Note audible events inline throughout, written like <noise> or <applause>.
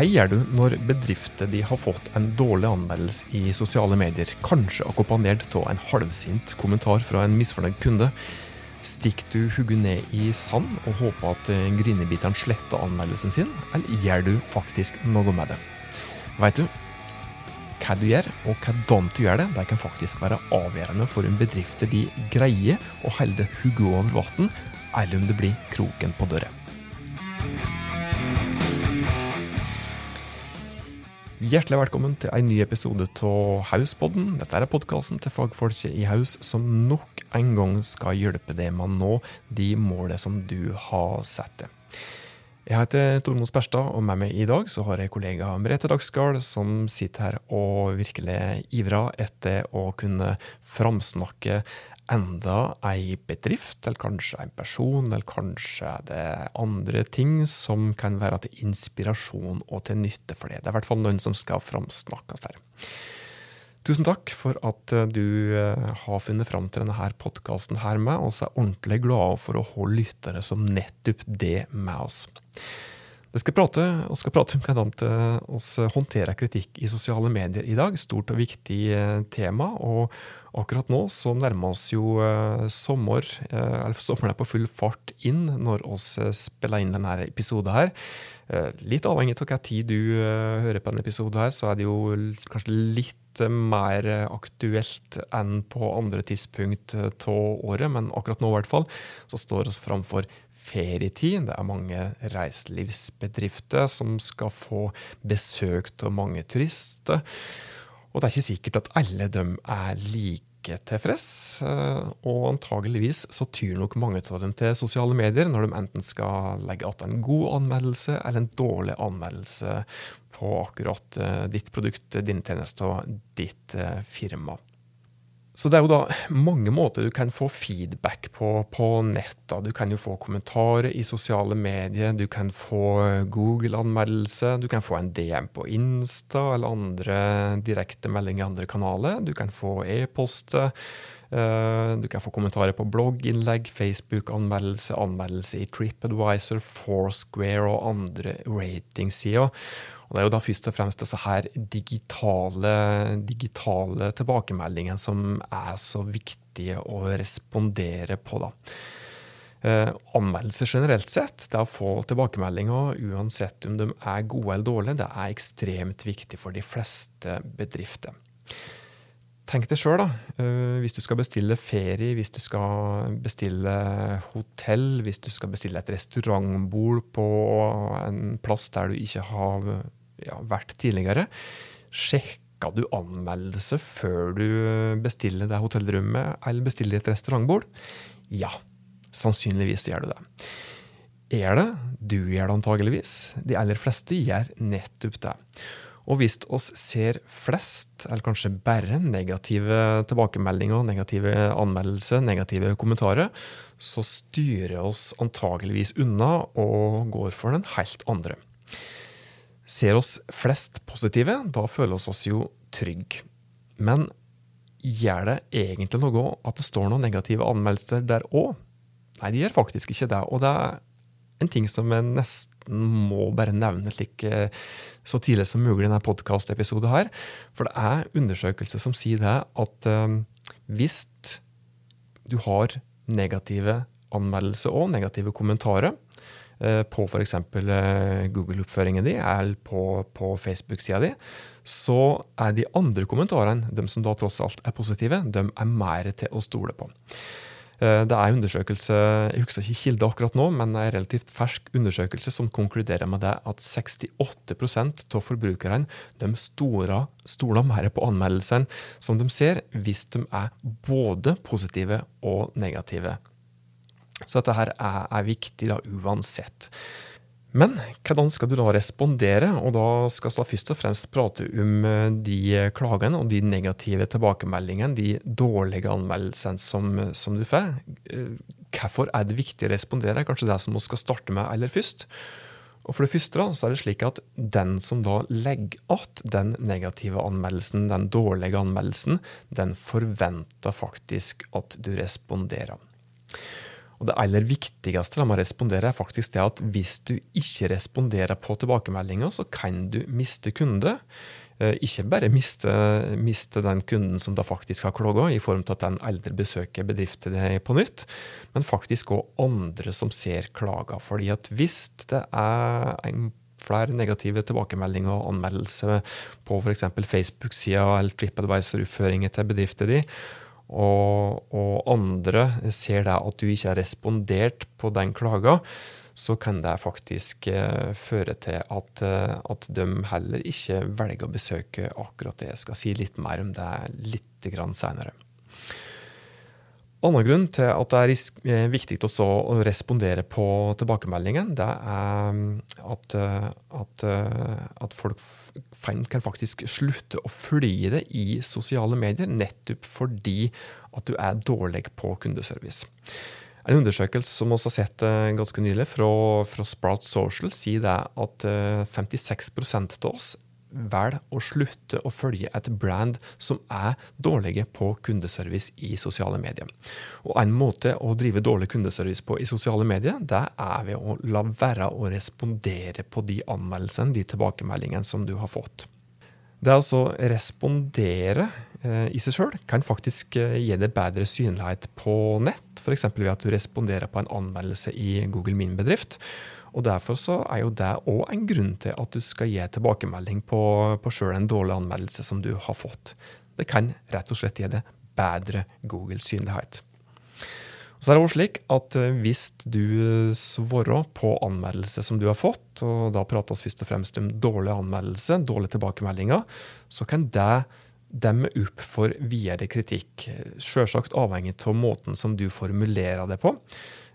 Hva gjør du når bedrifter de har fått en dårlig anmeldelse i sosiale medier, kanskje akkompagnert av en halvsint kommentar fra en misfornøyd kunde? Stikker du hodet ned i sand og håper at grinebiteren sletter anmeldelsen sin, eller gjør du faktisk noe med det? Vet du, hva du gjør, og hvordan du gjør det, det kan faktisk være avgjørende for om bedrifter de greier å holde hodet over vann, eller om det blir kroken på døra. Hjertelig velkommen til en ny episode av Hauspodden. Dette er podkasten til fagfolket i Haus som nok en gang skal hjelpe deg med å nå de målene som du har satt deg. Jeg heter Tormod Sperstad, og med meg i dag så har jeg kollega Merete Dagsgaard, som sitter her og virkelig ivrer etter å kunne framsnakke enda ei bedrift, eller kanskje en person, eller kanskje det andre ting som kan være til inspirasjon og til nytte for det. Det er i hvert fall noen som skal framsnakkes her. Tusen takk for at eh, du eh, har funnet fram til denne podkasten her med oss. er ordentlig glade for å holde lyttere som nettopp det med oss. Vi skal skal prate om hvordan vi håndterer kritikk i sosiale medier i dag. Stort og viktig eh, tema. og Akkurat nå så nærmer oss jo uh, sommer, uh, eller sommeren er på full fart inn når oss uh, spiller inn denne episoden her. litt avhengig av hvilken tid du hører på denne episoden her, så er det jo kanskje litt mer aktuelt enn på andre tidspunkt av året, men akkurat nå i hvert fall så står vi framfor ferietid. Det er mange reiselivsbedrifter som skal få besøk av mange turister. Og det er ikke sikkert at alle dem er like tilfreds. Eh, og antageligvis så tyr nok mange av dem til sosiale medier når de enten skal legge igjen en god anmeldelse eller en dårlig anmeldelse på akkurat eh, ditt produkt, din tjeneste og ditt eh, firma. Så det er jo da mange måter du kan få feedback på på nett. Du kan jo få kommentarer i sosiale medier, du kan få Google-anmeldelse, du kan få en DM på Insta eller andre direkte meldinger i andre kanaler. Du kan få e-poster. Eh, du kan få kommentarer på blogginnlegg, Facebook-anmeldelse, anmeldelse i TripAdvisor, Foursquare og andre ratingsider. Og Det er jo da først og fremst disse her digitale, digitale tilbakemeldingene som er så viktige å respondere på. da. Eh, anmeldelser generelt sett, det å få tilbakemeldinger uansett om de er gode eller dårlige, det er ekstremt viktig for de fleste bedrifter. Tenk deg sjøl, da. Uh, hvis du skal bestille ferie, hvis du skal bestille hotell, hvis du skal bestille et restaurantbord på en plass der du ikke har ja, vært tidligere. Sjekka du anmeldelse før du bestiller deg hotellrommet eller bestiller et restaurantbord? Ja, sannsynligvis gjør du det. Er det? Du gjør det antageligvis. De aller fleste gjør nettopp det. Og hvis oss ser flest, eller kanskje bare negative tilbakemeldinger, negative anmeldelser, negative kommentarer, så styrer oss antageligvis unna og går for den helt andre. Ser oss flest positive, da føler vi oss jo trygge. Men gjør det egentlig noe at det står noen negative anmeldelser der òg? Nei, det gjør faktisk ikke det. Og det er en ting som jeg nesten må bare nevne slik, eh, så tidlig som mulig i denne podkastepisoden her. For det er undersøkelser som sier det at um, hvis du har negative anmeldelser og negative kommentarer, Eh, på f.eks. Eh, Google-oppføringen din eller på, på Facebook-sida di, så er de andre kommentarene, de som da tross alt er positive, de er mer til å stole på. Eh, det er undersøkelse, jeg husker ikke kilde akkurat nå, men en relativt fersk undersøkelse som konkluderer med det at 68% av forbrukerne de stoler, stoler mer på anmeldelsene som de ser, hvis de er både positive og negative. Så dette her er, er viktig da, uansett. Men hvordan skal du da respondere? Og da skal vi først og fremst prate om eh, de klagene og de negative tilbakemeldingene, de dårlige anmeldelsene som, som, du får. Eh, hvorfor er det viktig å respondere? Kanskje det som vi skal starte med aller først. Og for det første da, så er det slik at den som da legger igjen den negative anmeldelsen, den dårlige anmeldelsen, den forventer faktisk at du responderer. Og det aller viktigste med å respondere er faktisk det at hvis du ikke responderer på tilbakemeldinga, så kan du miste kunde. Eh, ikke bare miste, miste den kunden som da faktisk har klaga, i form av at den eldre besøker bedriften på nytt, men faktisk òg andre som ser klaga. Fordi at hvis det er en flere negative tilbakemeldinger og anmeldelser på f.eks. Facebook-sida eller TripAdvisor-oppføringer til bedriften din, og, og, andre ser deg at du ikke har respondert på den klaga, så kan det faktisk eh, føre til at, uh, at, de heller ikke velger å besøke akkurat det. Jeg skal si litt mer om det litt senere. Annen grunn til at det er eh, viktig å respondere på tilbakemeldingen, det er mm, at, eh, at, eh, at folk kan faktisk slutte å følge det i sosiale medier, nettopp fordi at du er dårlig på kundeservice. En undersøkelse som vi har sett ganske nylig fra, fra Sprout Social, sier det at 56% av oss velger å slutte å følge et brand som er dårlige på kundeservice i sosiale medier. Og En måte å drive dårlig kundeservice på i sosiale medier, det er ved å la være å respondere på de anmeldelsene, de tilbakemeldingene som du har fått. Det å respondere eh, i seg sjøl kan faktisk eh, gi deg bedre synlighet på nett, f.eks. ved at du responderer på en anmeldelse i Google Min bedrift. Og Derfor så er jo det òg en grunn til at du skal gi tilbakemelding på, på sjøl en dårlig anmeldelse som du har fått. Det kan rett og slett gi deg bedre Google-synlighet. Så er det også slik at eh, Hvis du svarer på anmeldelse som du har fått, og da prates først og fremst om dårlig anmeldelse, dårlige tilbakemeldinger, så kan det demme opp for videre kritikk. Selvsagt avhengig av måten som du formulerer det på.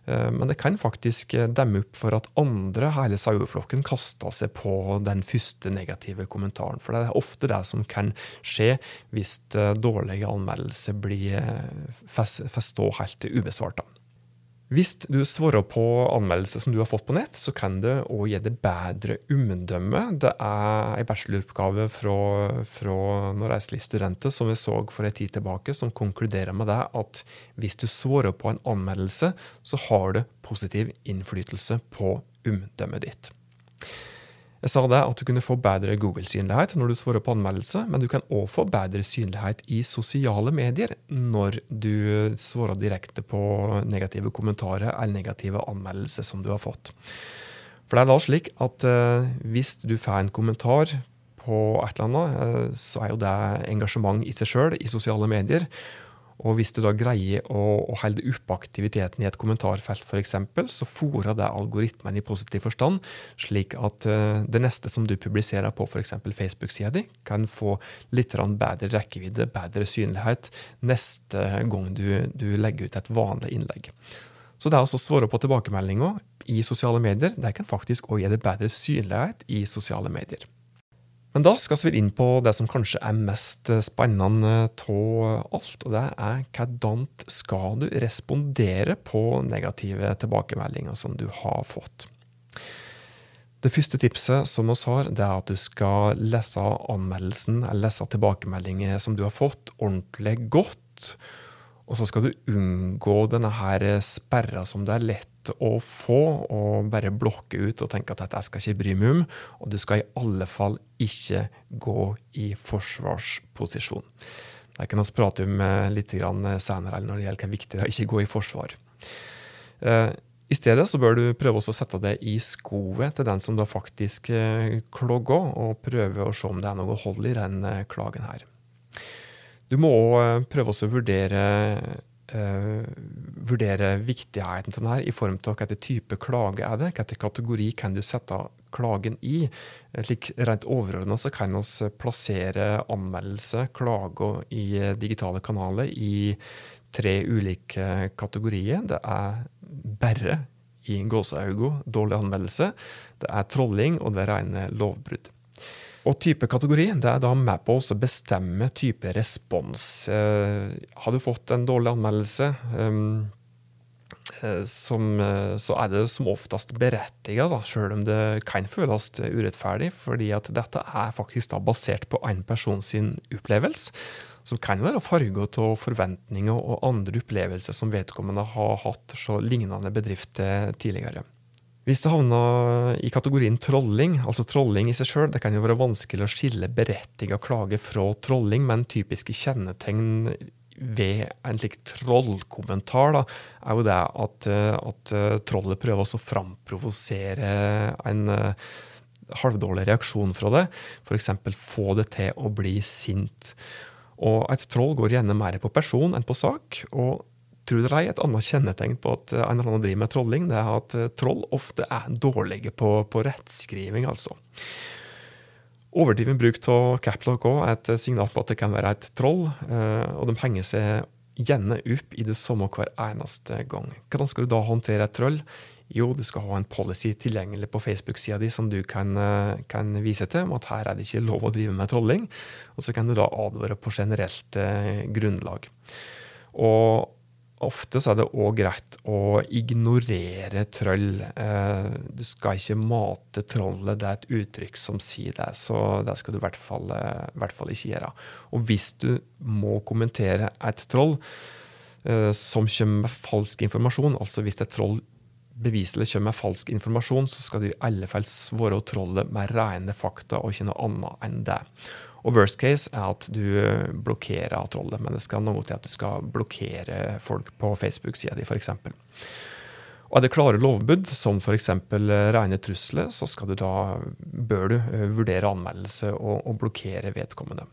Eh, men det kan faktisk eh, demme opp for at andre hele saueflokken kaster seg på den første negative kommentaren. For det er ofte det som kan skje hvis eh, dårlige anmeldelser blir får stå helt ubesvart. Hvis du svarer på anmeldelser som du har fått på nett, så kan det òg gi deg bedre omdømme. Det er en bacheloroppgave fra, fra noen reiselivsstudenter som vi så for en tid tilbake, som konkluderer med det at hvis du svarer på en anmeldelse, så har det positiv innflytelse på omdømmet ditt. Jeg sa det at du kunne få bedre Google-synlighet når du svarer på anmeldelse, men du kan òg få bedre synlighet i sosiale medier når du svarer direkte på negative kommentarer eller negative anmeldelser som du har fått. For det er da slik at eh, hvis du får en kommentar på et eller annet, eh, så er jo det engasjement i seg sjøl i sosiale medier. Og hvis du da greier å, å holde oppe aktiviteten i et kommentarfelt f.eks., så fòrer det algoritmen i positiv forstand, slik at uh, det neste som du publiserer på f.eks. Facebook-sida di, kan få litt bedre rekkevidde, bedre synlighet, neste gang du, du legger ut et vanlig innlegg. Så det altså å svare på tilbakemeldinger i sosiale medier, det kan faktisk òg gi deg bedre synlighet i sosiale medier. Men da skal vi inn på det som kanskje er mest spennende av alt. Og det er hvordan skal du respondere på negative tilbakemeldinger som du har fått. Det første tipset som vi har, det er at du skal lese anmeldelsen eller lese tilbakemeldinger som du har fått, ordentlig godt. Og så skal du unngå denne her sperra som det er lett å få, og bare blokke ut og tenke at dette skal ikke bry meg om. Og du skal i alle fall ikke gå i forsvarsposisjon. Det kan vi prate om eh, litt senere når det gjelder hva viktig det er å ikke gå i forsvar. Eh, I stedet så bør du prøve å sette det i skoet til den som da faktisk klogger og prøve å se om det er noe hold i den klagen her. Du må òg prøve å vurdere uh, vurdere viktigheten til denne i form av hvilken type klage er det, hvilken kategori kan du sette klagen i. Slik rent overordna kan vi plassere anmeldelse, klage i digitale kanaler i tre ulike kategorier. Det er bare i gåseøyne dårlig anmeldelse, det er trolling, og det er rene lovbrudd. Og type kategori det er da med på å bestemme type respons. Eh, har du fått en dårlig anmeldelse, eh, som, eh, så er det som oftest berettiget, sjøl om det kan føles urettferdig. fordi at dette er faktisk da basert på en person sin opplevelse. som kan være farga av forventninger og andre opplevelser som vedkommende har hatt så lignende bedrifter tidligere. Hvis det havner i kategorien trolling, altså trolling i seg sjøl, det kan jo være vanskelig å skille berettiga klage fra trolling, men typiske kjennetegn ved en slik trollkommentar da, er jo det at, at trollet prøver å framprovosere en halvdårlig reaksjon fra det. F.eks. få det til å bli sint. Og et troll går gjerne mer på person enn på sak. og tror dere ei, Et annet kjennetegn på at en eller annen driver med trolling, det er at troll ofte er dårlige på, på rettskriving. altså. Overdriven bruk av caplock er et signal på at det kan være et troll, eh, og de henger seg gjerne opp i det samme hver eneste gang. Hvordan skal du da håndtere et troll? Jo, du skal ha en policy tilgjengelig på Facebook-sida di som du kan, eh, kan, vise til, om at her er det ikke lov å drive med trolling. Og så kan du da advare på generelt eh, grunnlag. Og ofte så er det òg greit å ignorere troll. Eh, du skal ikke mate trollet, det er et uttrykk som sier det. Så det skal du i hvert fall, i hvert fall ikke gjøre. Og hvis du må kommentere et troll eh, som kommer med falsk informasjon, altså hvis et troll beviselig kommer med falsk informasjon, så skal du i alle fall svare trollet med rene fakta og ikke noe annet enn det. Og worst case er at du blokkerer trollet, men det skal noe til at du skal blokkere folk på Facebook-sida di, f.eks. Og er det klare lovbud, som f.eks. rene trusler, så skal du da, bør du eh, vurdere anmeldelse og, og blokkere vedkommende.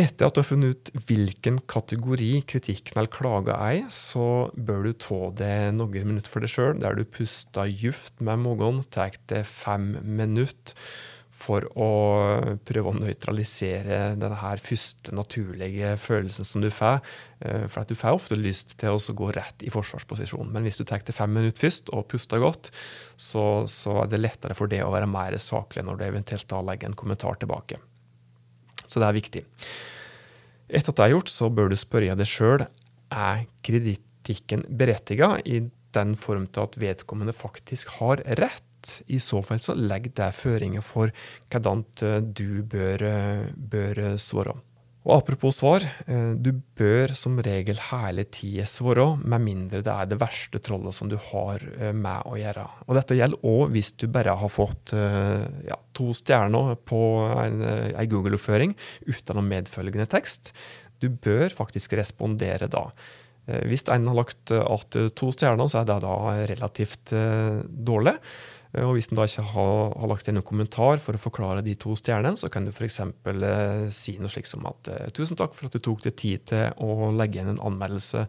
Etter at du har funnet ut hvilken kategori kritikken eller klaga er, så bør du ta det noen minutter for deg sjøl, der du puster djupt med magen, tar det fem minutter for å prøve å nøytralisere denne første naturlige følelsen som du får. Eh, for du får ofte lyst til å gå rett i forsvarsposisjon. Men hvis du tar det fem minutter først og puster godt, så, så, er det lettere for det å være mer saklig når du eventuelt da legger en kommentar tilbake. Så det er viktig. Etter at det er gjort, så bør du spørre deg sjøl er kritikken berettiga i den form til at vedkommende faktisk har rett. I så fall så legg det føringer for hvordan eh, du bør, eh, bør svare. Og Apropos svar, eh, du bør som regel hele tida svare, med mindre det er det verste trollet som du har eh, med å gjøre. Og Dette gjelder òg hvis du bare har fått eh, ja, to stjerner på en Google-oppføring uten noen medfølgende tekst. Du bør faktisk respondere da. Hvis en har lagt igjen to stjerner, så er det da relativt dårlig. Eh, og hvis en da ikke har, har lagt inn en kommentar for å forklare de to stjernene, så kan du f.eks. Eh, si noe slikt som at eh, tusen takk for at du tok deg tid til å legge inn en anmeldelse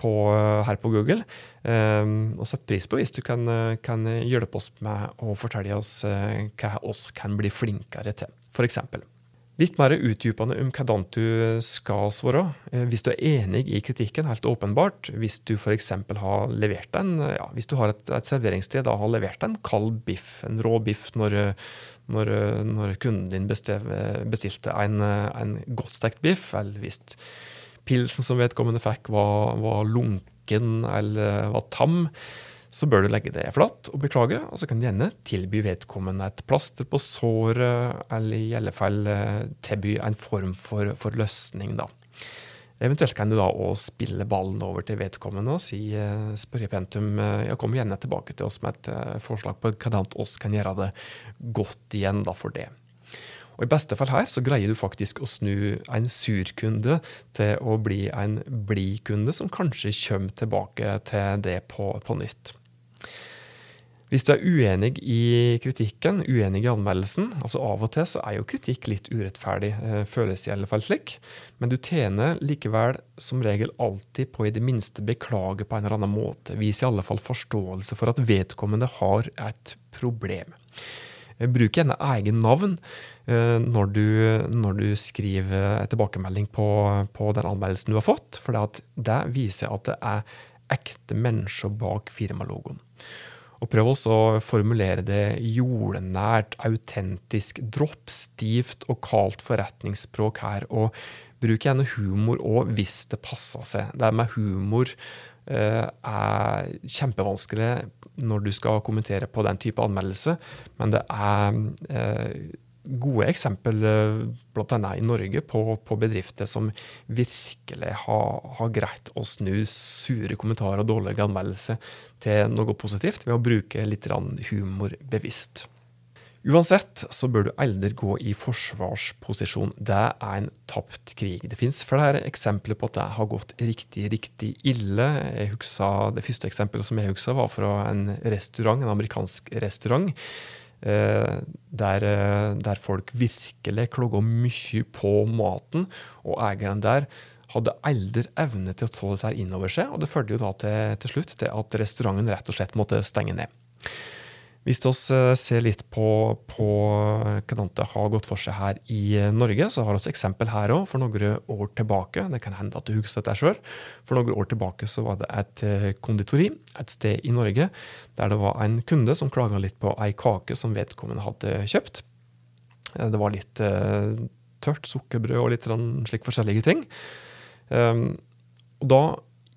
på, eh, her på Google. Eh, og sett pris på hvis du kan, kan, hjelpe oss med å fortelle oss hva oss kan bli flinkere til, f.eks. Litt mer utdypende om hvordan du skal svare. Eh, hvis du er enig i kritikken, helt åpenbart. Hvis du f.eks. har levert en, ja, hvis du har et, et serveringssted og har levert en kald biff, en rå biff, når, når, når kunden din bestilte en, en godt stekt biff, eller hvis pilsen som vedkommende fikk, var, var lunken eller var tam, så bør du legge det flatt og beklage. Og så kan du gjerne tilby vedkommende et plaster på såret, eller i alle fall eh, tilby en form for, for løsning, da. Eventuelt kan du da også spille ballen over til vedkommende og si, eh, spørre pentum eh, ja, kom gjerne tilbake til oss med et forslag på hvordan oss kan gjøre det godt igjen da for det. Og I beste fall her så greier du faktisk å snu en sur kunde til å bli en blid kunde, som kanskje kommer tilbake til det på, på nytt. Hvis du er uenig i kritikken, uenig i anmeldelsen altså Av og til så er jo kritikk litt urettferdig, eh, føles i alle fall slik. Men du tjener likevel som regel alltid på i det minste beklage på en eller annen måte. Vis i alle fall forståelse for at vedkommende har et problem. Eh, bruk gjerne egen navn eh, når du, når du skriver tilbakemelding på, på, den anmeldelsen du har fått, for det viser at det er ekte mennesker bak firmalogoen. Og prøv også å formulere det jordnært, autentisk, droppstivt og kaldt forretningsspråk her. Og bruk gjerne humor òg hvis det passer seg. Det med humor eh, er kjempevanskelig når du skal kommentere på den type anmeldelse, men det er eh, gode eksempel bl.a. i Norge på, på, bedrifter som virkelig har, har greit å snu sure kommentarer og dårlige anmeldelser til noe positivt ved å bruke litt humor bevisst. Uansett så bør du aldri gå i forsvarsposisjon. Det er en tapt krig. Det fins flere eksempler på at det har gått riktig, riktig ille. Husker, det første eksempelet som jeg husker, var fra en restaurant, en amerikansk restaurant. Eh, der, eh, der, folk virkelig klaga mye på maten, og eieren der hadde aldri evne til å ta dette inn over seg. Og det førte jo da til, til slutt til at restauranten rett og slett måtte stenge ned. Hvis vi eh, ser litt på, på hvordan det har gått for seg her i eh, Norge, så har vi eksempel her òg, for noen år tilbake. Det kan hende at du husker dette sjøl. For noen år tilbake så var det et eh, konditori et sted i Norge der det var en kunde som klaga litt på ei kake som vedkommende hadde kjøpt. Det var litt tørt sukkerbrød og litt slik forskjellige ting. Um, og da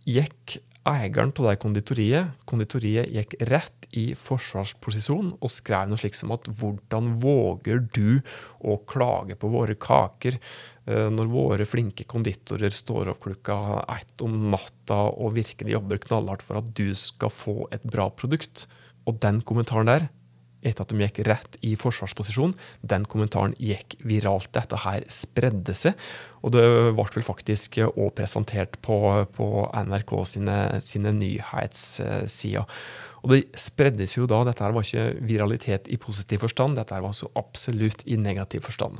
gikk eieren av det konditoriet konditoriet gikk rett i forsvarsposisjon og skrev noe slikt som at hvordan våger du å klage på våre kaker eh, når våre flinke konditorer står opp klokka ett om natta og virkelig jobber knallhardt for at du skal få et bra produkt? Og den kommentaren der etter at de gikk rett i forsvarsposisjon. Den kommentaren gikk viralt. Dette her spredde seg, og det ble vel faktisk òg presentert på, på, NRK sine, sine nyhetssider. Og det spreddes jo da. Dette her var ikke viralitet i positiv forstand, dette her var så absolutt i negativ forstand.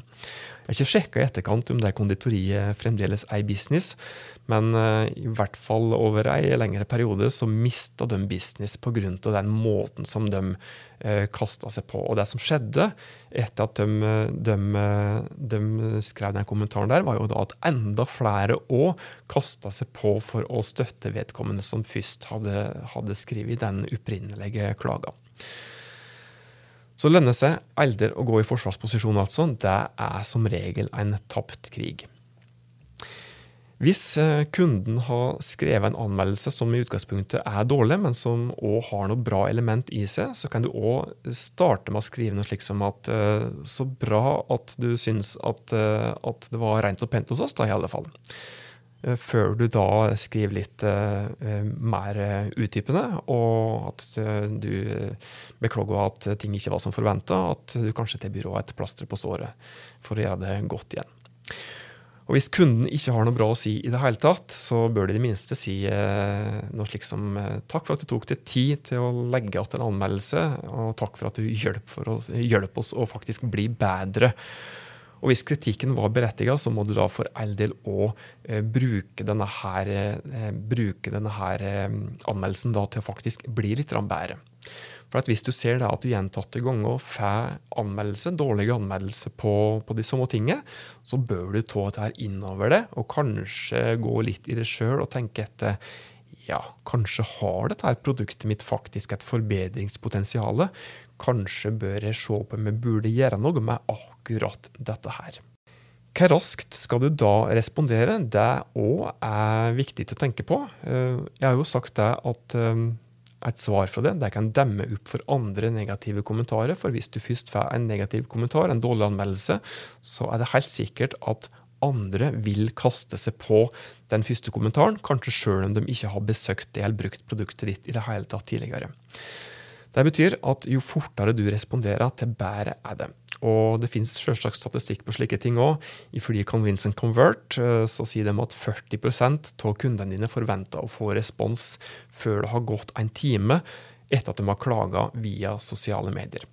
Jeg har ikke sjekka i etterkant om det konditoriet fremdeles er business, men uh, i hvert fall over ei lengre periode så mista de business pga. den måten som de uh, eh, kasta seg på. Og det som skjedde etter at de, de, de, skrev den kommentaren der, var jo da at enda flere òg kasta seg på for å støtte vedkommende som først hadde, hadde skrevet den opprinnelige klager. Så lønner seg aldri å gå i forsvarsposisjon, altså. Det er som regel en tapt krig. Hvis eh, kunden har skrevet en anmeldelse som i utgangspunktet er dårlig, men som òg har noe bra element i seg, så kan du òg starte med å skrive noe slikt som at eh, så bra at du syns at, eh, at det var rent og pent hos oss, da, i alle fall. Eh, før du da skriver litt uh, mer utdypende, og at du beklager at ting ikke var som forventa, at du kanskje tilbyr et plaster på såret for å gjøre det godt igjen. Og Hvis kunden ikke har noe bra å si i det hele tatt, så bør de i det minste si noe slikt som takk for at du tok deg tid til å legge igjen en anmeldelse, og takk for at du hjelper, oss å faktisk bli bedre. Og hvis kritikken var berettiget, så må du da for all del òg eh, bruke denne, her, eh, bruke denne her, eh, anmeldelsen da, til å faktisk bli litt bedre. For Hvis du ser da at du gjentatte ganger får anmeldelse, dårlige anmeldelser på, på de samme tingene, så bør du ta dette innover det, og kanskje gå litt i det sjøl og tenke etter ja, kanskje har dette produktet mitt faktisk et forbedringspotensial. Kanskje bør jeg se på om jeg burde gjøre noe med akkurat dette her. Hvor raskt skal du da respondere? Det òg er viktig til å tenke på. Eh, jeg har jo sagt det at eh, et svar fra det det kan demme opp for andre negative kommentarer. For hvis du først får en negativ kommentar, en dårlig anmeldelse, så er det helt sikkert at andre vil kaste seg på den første kommentaren, kanskje sjøl om de ikke har besøkt det eller brukt produktet ditt i det hele tatt tidligere. Det betyr at jo fortere du responderer, til bedre er det. Og det finnes selvsagt statistikk på slike ting òg. Ifølge Convince and Convert eh, så sier de at 40 av kundene dine forventer å få respons før det har gått en time etter at de har klaga via sosiale medier.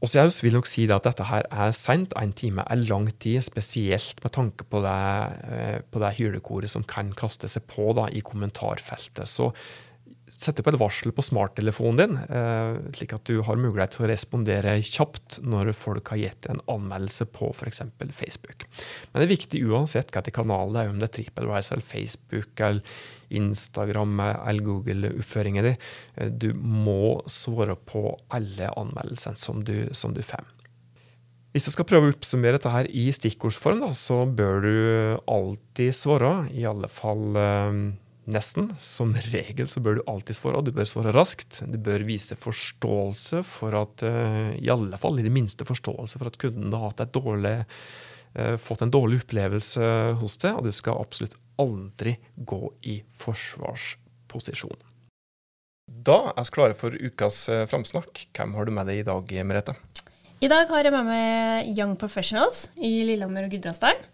Jeg vil nok si at dette her er sent. En time er lang tid, spesielt med tanke på det, eh, på det hylekoret som kan kaste seg på da, i kommentarfeltet. Så sette opp et varsel på smarttelefonen din, eh, slik at du har mulighet til å respondere kjapt når folk har gitt en anmeldelse på f.eks. Facebook. Men det er viktig uansett hvilken kanal det er, om det er TripAdvisor, eller Facebook eller Instagram eller Google-oppføringen din. Eh, du må svare på alle anmeldelsene som du, som du får. Hvis du skal prøve å oppsummere dette her i stikkordsform, da, så bør du alltid svare. I alle fall eh, Nesten. Som regel så bør du alltid svare. Du bør svare raskt. Du bør vise forståelse for at uh, I alle fall i det minste forståelse for at kunden har hatt et dårlig, uh, fått en dårlig opplevelse hos deg, og du skal absolutt aldri gå i forsvarsposisjon. Da er vi klare for ukas uh, framsnakk. Hvem har du med deg i dag, Merete? I dag har jeg med meg Young Professionals i Lillehammer og Gudbrandsdalen.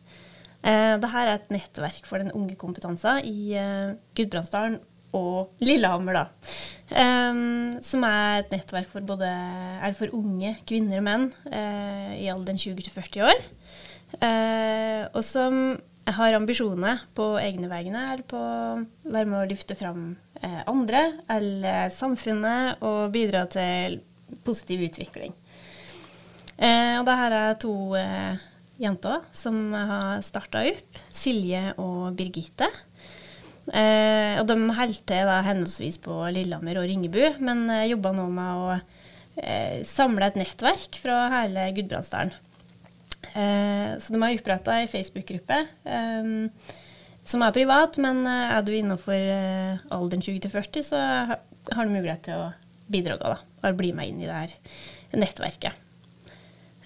Eh, Dette er et nettverk for den unge kompetansen i eh, Gudbrandsdalen og Lillehammer, da. Som er et nettverk for, både, for unge kvinner og menn uh, i alderen 20 til 40 år. Og som har ambisjoner på egne vegne eller på å være med å løfte fram andre eller samfunnet og bidra til positiv utvikling. og det er to jenter som har starta opp. Silje og Birgitte. Eh, og de holder til henholdsvis på Lillehammer og Ringebu, men eh, jobber nå med å eh, samle et nettverk fra hele Gudbrandsdalen. Eh, så de har oppretta ei Facebook-gruppe eh, som er privat, men eh, er du innenfor eh, alderen 20-40, så har du mulighet til å bidra og bli med inn i det her nettverket.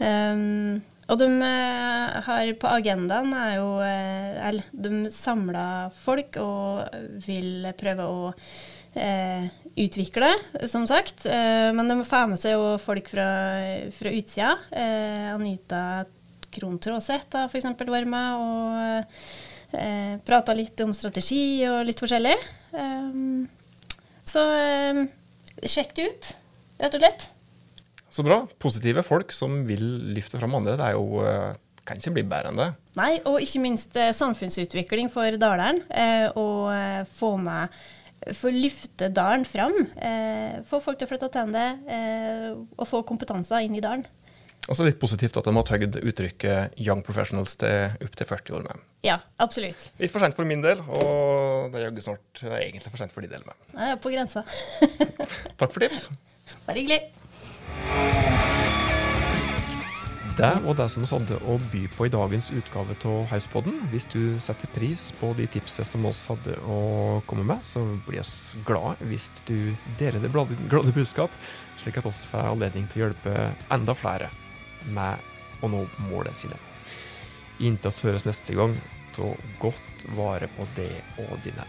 Um, og de eh, har på agendaen er jo eh, Eller de samler folk og vil prøve å eh, utvikle, som sagt. Eh, men de får med seg jo folk fra, fra utsida. Eh, Anita Krohn Traaseth har f.eks. vært med og eh, prata litt om strategi og litt forskjellig. så sjekk det ut, rett og slett. Så bra. Positive folk som vil løfte fram andre. Det er jo eh, kan ikke bli bedre enn det. Nei, og ikke minst eh, samfunnsutvikling for Daleren. Å eh, få med Få løfte dalen fram. Eh, få folk til å flytte tilbake eh, og få kompetanse inn i dalen. Og så litt positivt at de har tøyd uttrykket 'young professionals' til opptil 40 år med. Ja, absolutt. Litt for sent for min del, og det er jaggu snart egentlig for sent for de del med. Nei, det er på grensa. <laughs> Takk for tips. Bare hyggelig. Det var det som vi hadde å by på i dagens utgave av Hauspodden. Hvis du setter pris på de tipsene som oss hadde å komme med, så blir vi glad hvis du deler det glade budskap, slik at oss får anledning til å hjelpe enda flere med å nå målet sine. Inntil vi høres neste gang, ta godt vare på det og dine.